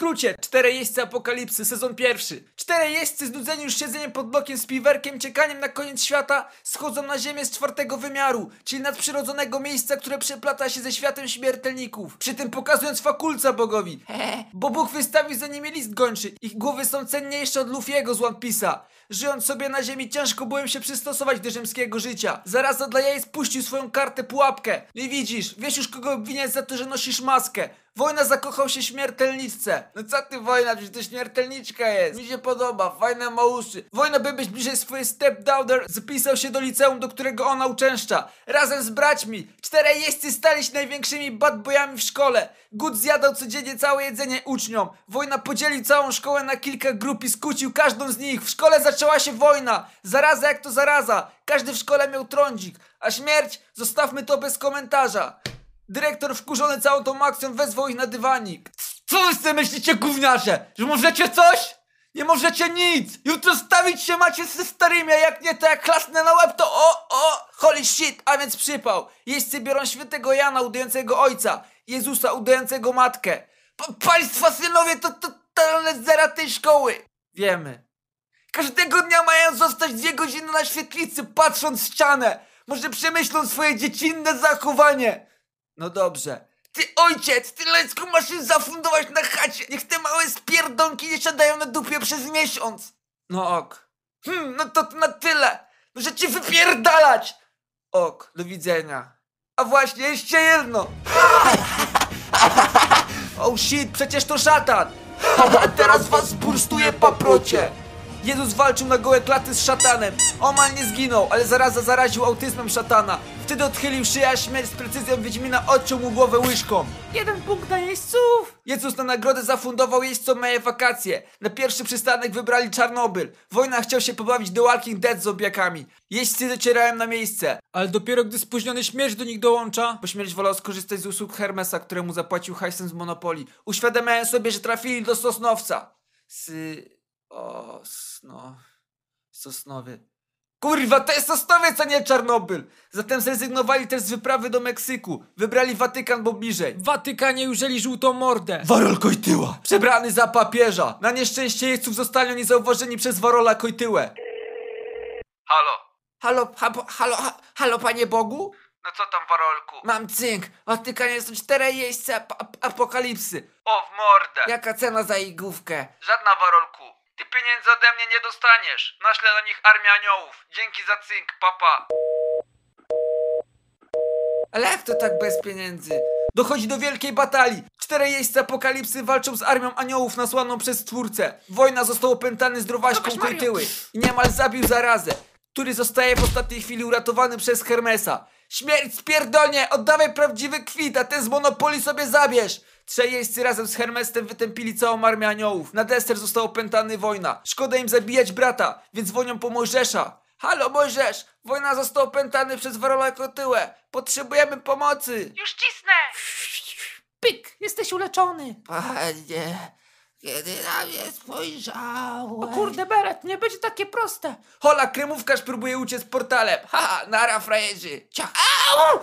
skrócie, cztery jeźdźcy apokalipsy, sezon pierwszy. Cztery jeźdźcy znudzeni już siedzeniem pod blokiem z piwerkiem, ciekaniem na koniec świata, schodzą na ziemię z czwartego wymiaru, czyli nadprzyrodzonego miejsca, które przeplata się ze światem śmiertelników. Przy tym pokazując fakulca bogowi. Bo Bóg wystawił za nimi list gończy. Ich głowy są cenniejsze od Luffy'ego z One Piece'a. Żyjąc sobie na ziemi, ciężko byłem się przystosować do ziemskiego życia. Zaraza dla jaj spuścił swoją kartę pułapkę. I widzisz, wiesz już kogo obwiniać za to, że nosisz maskę. Wojna zakochał się śmiertelniczce. No co ty wojna, przecież to śmiertelniczka jest. Mi się podoba, fajne ma uszy. Wojna by być bliżej swojej stepdaughter zapisał się do liceum, do którego ona uczęszcza. Razem z braćmi. Czterej jeźdźcy stali się największymi bad boyami w szkole. Gut zjadał codziennie całe jedzenie uczniom. Wojna podzielił całą szkołę na kilka grup i skłócił każdą z nich. W szkole zaczęła się wojna. Zaraza jak to zaraza. Każdy w szkole miał trądzik. A śmierć? Zostawmy to bez komentarza. Dyrektor wkurzony całą tą akcją wezwał ich na dywanik. Co wy sobie myślicie, gówniarze? Że możecie coś? Nie możecie nic! Jutro stawić się macie ze starymi, a jak nie, to jak klasnę na łeb, to o, o, holy shit, a więc przypał. Jeźdźcy biorą świętego Jana udającego ojca, Jezusa udającego matkę. Pa państwa synowie to totalne zera tej szkoły. Wiemy. Każdego dnia mają zostać dwie godziny na świetlicy, patrząc w ścianę. Może przemyślą swoje dziecinne zachowanie. No dobrze. Ty ojciec, ty lecku masz im zafundować na chacie. Niech te małe spierdonki nie siadają na dupie przez miesiąc. No ok. Hmm, no to na tyle. Muszę ci wypierdalać. Ok, do widzenia. A właśnie, jeszcze jedno. Oh shit, przecież to szatan. A teraz was zburstuje paprocie. Jezus walczył na gołe klaty z szatanem. Omal nie zginął, ale zaraza zaraził autyzmem szatana. Wtedy odchylił szyja, śmierć z precyzją Wiedźmina odciął mu głowę łyżką. Jeden punkt dla jeźdźców. Jezus na nagrodę zafundował jeźdźcom moje wakacje. Na pierwszy przystanek wybrali Czarnobyl. Wojna chciał się pobawić do Walking Dead z zombiakami. Jeźdźcy docierałem na miejsce. Ale dopiero gdy spóźniony śmierć do nich dołącza, bo śmierć wolał skorzystać z usług Hermesa, któremu zapłacił hajsem z Monopolii. Uświadamiałem sobie, że trafili do Sosnowca. Sy... O, no. Sosnowy. Kurwa, to jest Sosnowiec, a nie Czarnobyl! Zatem zrezygnowali też z wyprawy do Meksyku. Wybrali Watykan, bo bliżej. W Watykanie użyli żółtą mordę. Warol Kojtyła! Przebrany za papieża. Na nieszczęście jeźdźców zostali oni zauważeni przez Warola Kojtyłę. Halo. Halo, halo, halo, ha- halo, panie Bogu? No co tam, Warolku? Mam cynk. Watykanie są cztery jeźdźce ap- ap- apokalipsy. O, w mordę! Jaka cena za igłówkę? Żadna, Warolku. Ty pieniędzy ode mnie nie dostaniesz. Naślę na nich armię aniołów. Dzięki za cynk, papa. Ale jak to tak bez pieniędzy? Dochodzi do wielkiej batalii. Cztery jeźdźcy apokalipsy walczą z armią aniołów nasłaną przez Stwórcę. Wojna został opętany zdrowaśką Kojtyły i niemal zabił zarazę, który zostaje w ostatniej chwili uratowany przez Hermesa. Śmierć spierdolnie! Oddawaj prawdziwy kwit, a ten z Monopoli sobie zabierz! Trzej jeźdźcy razem z Hermesem wytępili całą armię aniołów. Na deser został opętany wojna. Szkoda im zabijać brata, więc dzwonią po Mojżesza. Halo Mojżesz! Wojna został opętany przez Warola Kotyłę. Potrzebujemy pomocy! Już cisnę! Pyk! Jesteś uleczony! Panie, kiedy na mnie spojrzałeś... O kurde, Beret, nie będzie takie proste! Hola, kremówkarz próbuje uciec portalem! Haha, nara frajerzy! Cia...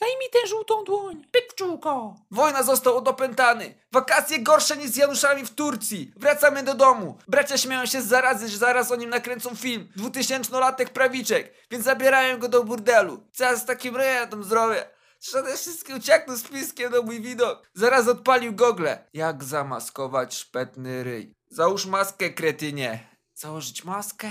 Daj mi tę żółtą dłoń! Pyk, czółko! Wojna został odopętany! Wakacje gorsze niż z Januszami w Turcji! Wracamy do domu! Bracia śmieją się z zarazy, że zaraz o nim nakręcą film. Dwutysięcznolatek prawiczek, więc zabierają go do burdelu. Co ja z takim rejetem zrobię? Przede wszystkim uciekł z piskiem na mój widok. Zaraz odpalił gogle. Jak zamaskować szpetny ryj? Załóż maskę, kretynie. Założyć maskę?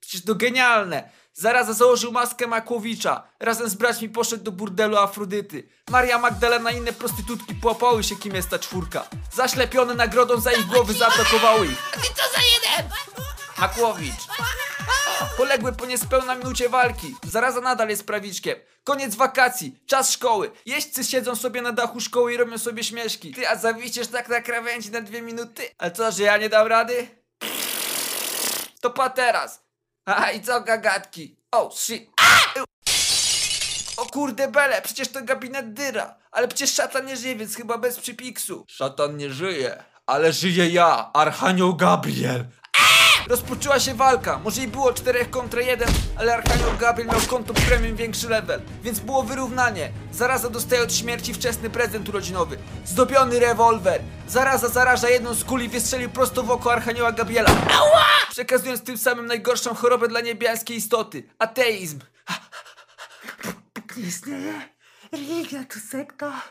Przecież to genialne! Zaraz założył maskę Makłowicza. Razem z braćmi poszedł do burdelu Afrodyty. Maria Magdalena i inne prostytutki połapały się, kim jest ta czwórka. Zaślepione nagrodą za ich głowy zaatakowały ich. Ty co za jeden? Makłowicz. Poległy po niespełna minucie walki. Zaraza nadal jest prawiczkiem. Koniec wakacji, czas szkoły. Jeźdźcy siedzą sobie na dachu szkoły i robią sobie śmieszki. Ty, a zawisisz tak na krawędzi na dwie minuty? A co, że ja nie dam rady? To pa teraz. A i co gagatki? Oh shit. O kurde bele, przecież to gabinet dyra. Ale przecież szatan nie żyje, więc chyba bez przypiksu. Szatan nie żyje, ale żyje ja, Archanioł Gabriel. Rozpoczęła się walka, może i było 4 kontra 1, ale Archanioł Gabriel miał konto premium większy level, więc było wyrównanie. Zaraza dostaje od śmierci wczesny prezent urodzinowy. Zdobiony rewolwer. Zaraza zaraża jedną z kuli i wystrzelił prosto w oko Archanioła Gabriela. Ała! Przekazując tym samym najgorszą chorobę dla niebiańskiej istoty. Ateizm. Nie istnieje. Religia to sekta.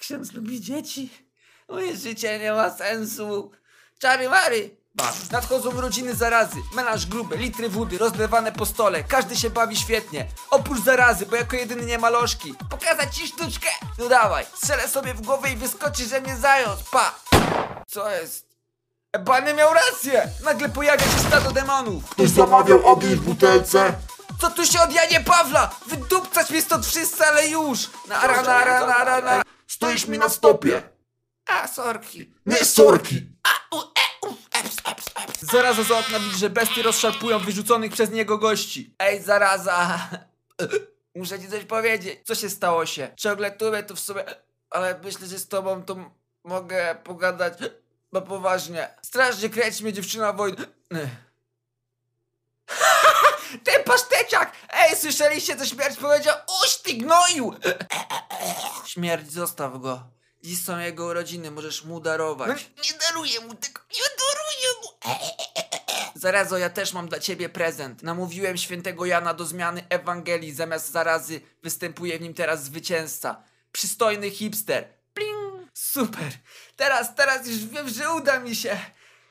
Ksiądz lubi dzieci. Moje życie nie ma sensu. Czary mary. Nadchodzą rodziny zarazy, menaż gruby, litry wody rozlewane po stole, każdy się bawi świetnie. Oprócz zarazy, bo jako jedyny nie ma lożki. Pokazać ci sztuczkę? No dawaj, strzelę sobie w głowę i wyskoczy, że mnie zając, pa! Co jest? Ebany miał rację! Nagle pojawia się stado demonów. Ktoś zamawiał ogień w butelce? Co tu się od Janie Pawla? Wydupcać mnie stąd wszyscy, ale już! Nara, nara, nara, nara. Stoisz mi na stopie. A, sorki. Nie sorki. Zaraza z okna widzi, że bestie rozszarpują wyrzuconych przez niego gości. Ej, zaraza! Muszę ci coś powiedzieć. Co się stało się? Ciągle tłumię to w sobie, ale myślę, że z tobą to mogę pogadać no poważnie. Strasznie kręci mnie dziewczyna wojny. Ten paszteciak! Ej, słyszeliście, co śmierć powiedział? Uś, ty gnoju! Śmierć, zostaw go. Dziś są jego urodziny, możesz mu darować. nie daruję mu tego, nie! Zarazo, ja też mam dla ciebie prezent. Namówiłem świętego Jana do zmiany Ewangelii. Zamiast zarazy występuje w nim teraz zwycięzca. Przystojny hipster. Pling! Super! Teraz, teraz już wiem, że uda mi się.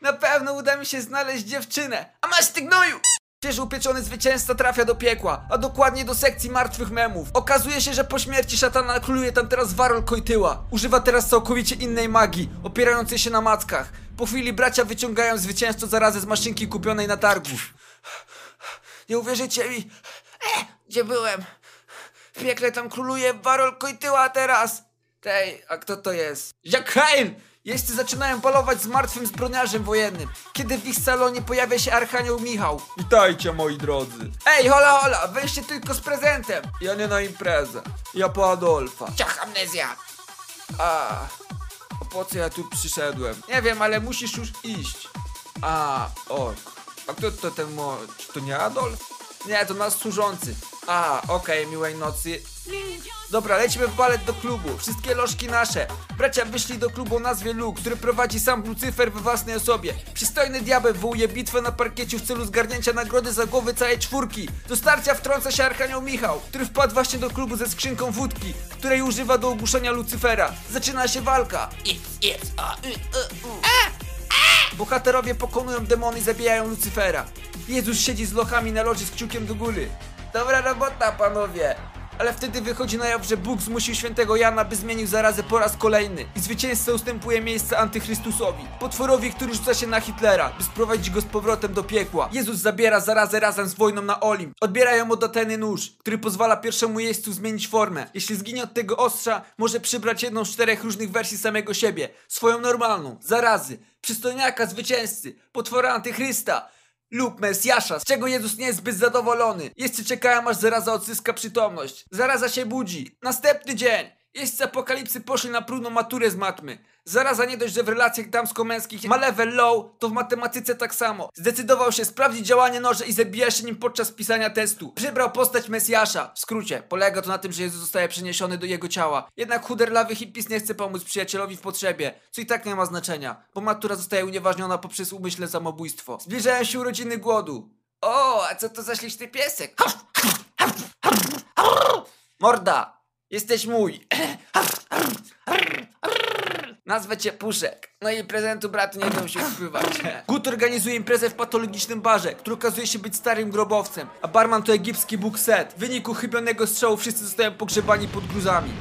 Na pewno uda mi się znaleźć dziewczynę. A masz ty gnoju! Świeżo upieczony zwycięzca trafia do piekła, a dokładnie do sekcji martwych memów. Okazuje się, że po śmierci szatana króluje tam teraz Warol Kojtyła. Używa teraz całkowicie innej magii, opierającej się na mackach. Po chwili bracia wyciągają zwycięzcę zarazę z maszynki kupionej na targu. Nie uwierzycie mi. E, gdzie byłem? W piekle tam króluje Warol Kojtyła teraz. Tej, a kto to jest? Jack Hale! Jeźdźcy zaczynają polować z martwym zbrojniarzem wojennym, kiedy w ich salonie pojawia się Archanioł Michał. Witajcie moi drodzy. Ej, hola hola, weźcie tylko z prezentem. Ja nie na imprezę. Ja po Adolfa. Ciach, amnezja. A, a po co ja tu przyszedłem? Nie wiem, ale musisz już iść. A, ok. A kto to ten mo... Czy to nie Adolf? Nie, to nasz służący. A, okej, miłej nocy. Dobra, lecimy w balet do klubu. Wszystkie lożki nasze. Bracia wyszli do klubu o nazwie Luke, który prowadzi sam Lucyfer we własnej osobie. Przystojny diabeł wywołuje bitwę na parkiecie w celu zgarnięcia nagrody za głowy całej czwórki. Do starcia wtrąca się Archanioł Michał, który wpadł właśnie do klubu ze skrzynką wódki, której używa do ogłuszenia Lucyfera. Zaczyna się walka. Bohaterowie pokonują demony i zabijają Lucyfera. Jezus siedzi z lochami na loży z kciukiem do góry. Dobra robota, panowie! Ale wtedy wychodzi na jaw, że Bóg zmusił świętego Jana, by zmienił zarazę po raz kolejny. I zwycięzca ustępuje miejsce antychrystusowi. Potworowi, który rzuca się na Hitlera, by sprowadzić go z powrotem do piekła. Jezus zabiera zarazę razem z wojną na Olimp. Odbierają mu dateny nóż, który pozwala pierwszemu jeźdźcu zmienić formę. Jeśli zginie od tego ostrza, może przybrać jedną z czterech różnych wersji samego siebie. Swoją normalną, zarazy, przystojniaka zwycięzcy, potwora antychrysta, lub Mesjasza, z czego Jezus nie jest zbyt zadowolony. Jeźdźcy czekają aż zaraza odzyska przytomność. Zaraza się budzi. Następny dzień. Jeźdźcy apokalipsy poszli na próbną maturę z matmy. Zaraza nie dość, że w relacjach damsko-męskich ma level low, to w matematyce tak samo. Zdecydował się sprawdzić działanie noża i zabija się nim podczas pisania testu. Przybrał postać Mesjasza. W skrócie, polega to na tym, że Jezus zostaje przeniesiony do jego ciała. Jednak chuderlawy hippies nie chce pomóc przyjacielowi w potrzebie, co i tak nie ma znaczenia, bo matura zostaje unieważniona poprzez umyślne samobójstwo. Zbliżają się urodziny głodu. O, a co to za śliczny piesek? Morda, jesteś mój. Nazwę cię Puszek. No i prezentu bratu nie dał się wpływać. Gut organizuje imprezę w patologicznym barze, który okazuje się być starym grobowcem, a barman to egipski Bóg Set. W wyniku chybionego strzału wszyscy zostają pogrzebani pod gruzami.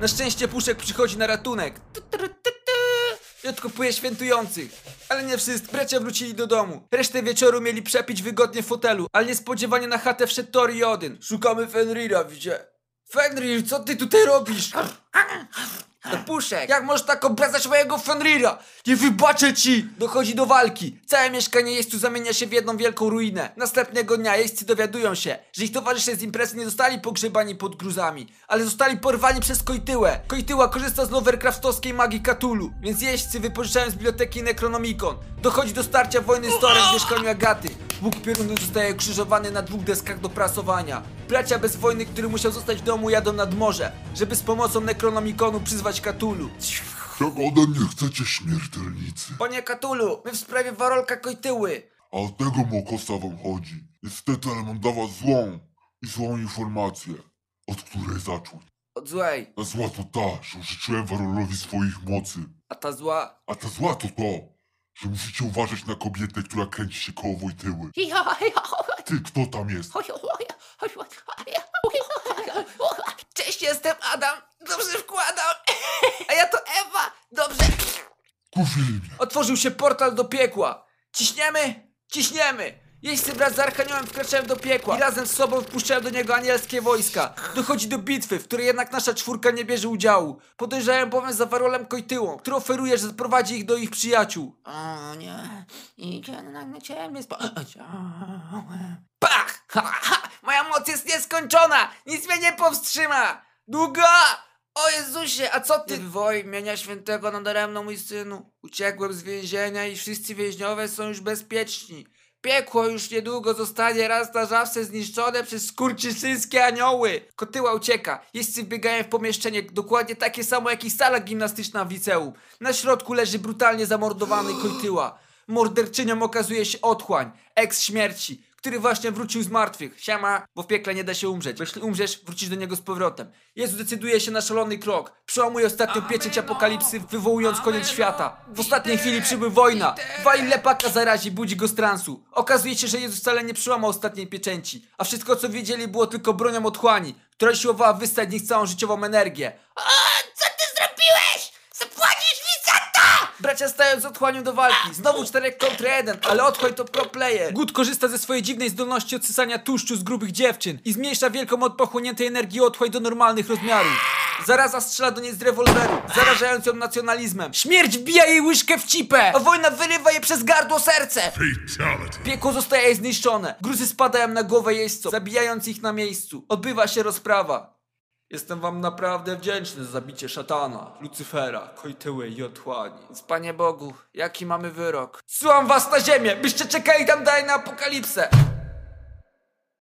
Na szczęście Puszek przychodzi na ratunek. I odkopuje świętujących. Ale nie wszyscy. Bracia wrócili do domu. Resztę wieczoru mieli przepić wygodnie w fotelu, ale niespodziewanie na chatę wszedł Tori i Odyn. Szukamy Fenrira, widzie. Fenrir, co ty tutaj robisz? Puszek, jak możesz tak obracać mojego Fenrira? Nie wybaczę ci! Dochodzi do walki. Całe mieszkanie jeźdźców zamienia się w jedną wielką ruinę. Następnego dnia jeźdźcy dowiadują się, że ich towarzysze z imprezy nie zostali pogrzebani pod gruzami, ale zostali porwani przez Kojtyłę. Kojtyła korzysta z Lovercraftowskiej magii Katulu, więc jeźdźcy wypożyczają z biblioteki Necronomicon. Dochodzi do starcia wojny z Torem w mieszkaniu Agaty. Łuk piorunny zostaje krzyżowany na dwóch deskach do prasowania. Bracia bez wojny, który musiał zostać w domu, jadą nad morze, żeby z pomocą Necronomiconu przyzwać Katulu. Czego ode mnie chcecie, śmiertelnicy? Panie Katulu, my w sprawie Warolka Kojtyły. A o tego Mokosa wam chodzi. Niestety, ale mam dla was złą i złą informację, od której zacząć. Od złej, Ta zła to ta, że użyczyłem Warolowi swoich mocy. a ta zła... A ta zła to to, że musicie uważać na kobietę, która kręci się koło Wojtyły. Ty, kto tam jest? Cześć, jestem Adam. Dobrze wkładam. A ja to Ewa. Dobrze. Kufili mnie. Otworzył się portal do piekła. Ciśniemy? Ciśniemy. Jeźdźcy wraz z Archaniołem wkraczają do piekła i razem z sobą wpuszczają do niego anielskie wojska. Dochodzi do bitwy, w której jednak nasza czwórka nie bierze udziału. Podejrzają bowiem za Warolem Kojtyłą, który oferuje, że zaprowadzi ich do ich przyjaciół. O nie, idzie na ciemny. Pach! Ha, ha! Moja moc jest nieskończona! Nic mnie nie powstrzyma! Długa! O Jezusie, a co ty? Woj imienia świętego nadaremno, mój synu. Uciekłem z więzienia i wszyscy więźniowie są już bezpieczni. Piekło już niedługo zostanie raz na zawsze zniszczone przez skurczyszyńskie anioły. Kotyła ucieka. Jeźdźcy wbiegają w pomieszczenie, dokładnie takie samo jak i sala gimnastyczna w liceum. Na środku leży brutalnie zamordowany Kojtyła. Morderczynią okazuje się otchłań, ex śmierci, który właśnie wrócił z martwych. Siema, bo w piekle nie da się umrzeć. Bo jeśli umrzesz, wrócisz do niego z powrotem. Jezus decyduje się na szalony krok. Przełamuje ostatnią pieczęć apokalipsy, wywołując koniec świata. W ostatniej chwili przybył wojna. Wali lepaka zarazi, budzi go z transu. Okazuje się, że Jezus wcale nie przełamał ostatniej pieczęci. A wszystko, co wiedzieli, było tylko bronią otchłani, która siłowała wystać z nich całą życiową energię. Co ty zrobiłeś? Zapłacisz mi za to! Bracia stają z otchłanią do walki. Znowu 4 kontra 1, ale otchłań to pro player. Good korzysta ze swojej dziwnej zdolności odsysania tłuszczu z grubych dziewczyn i zmniejsza wielką od pochłoniętej energii otchłań do normalnych rozmiarów. Zaraza strzela do niej z rewolweru, zarażając ją nacjonalizmem. Śmierć wbija jej łyżkę w cipę, a wojna wyrywa jej przez gardło serce. Piekło zostaje jej zniszczone. Gruzy spadają na głowę jeźdźcom, zabijając ich na miejscu. Odbywa się rozprawa. Jestem wam naprawdę wdzięczny za zabicie szatana, Lucyfera, Kojtyły i otchłani. Więc Panie Bogu, jaki mamy wyrok? Zsyłam was na ziemię, byście czekali tam dalej na apokalipsę!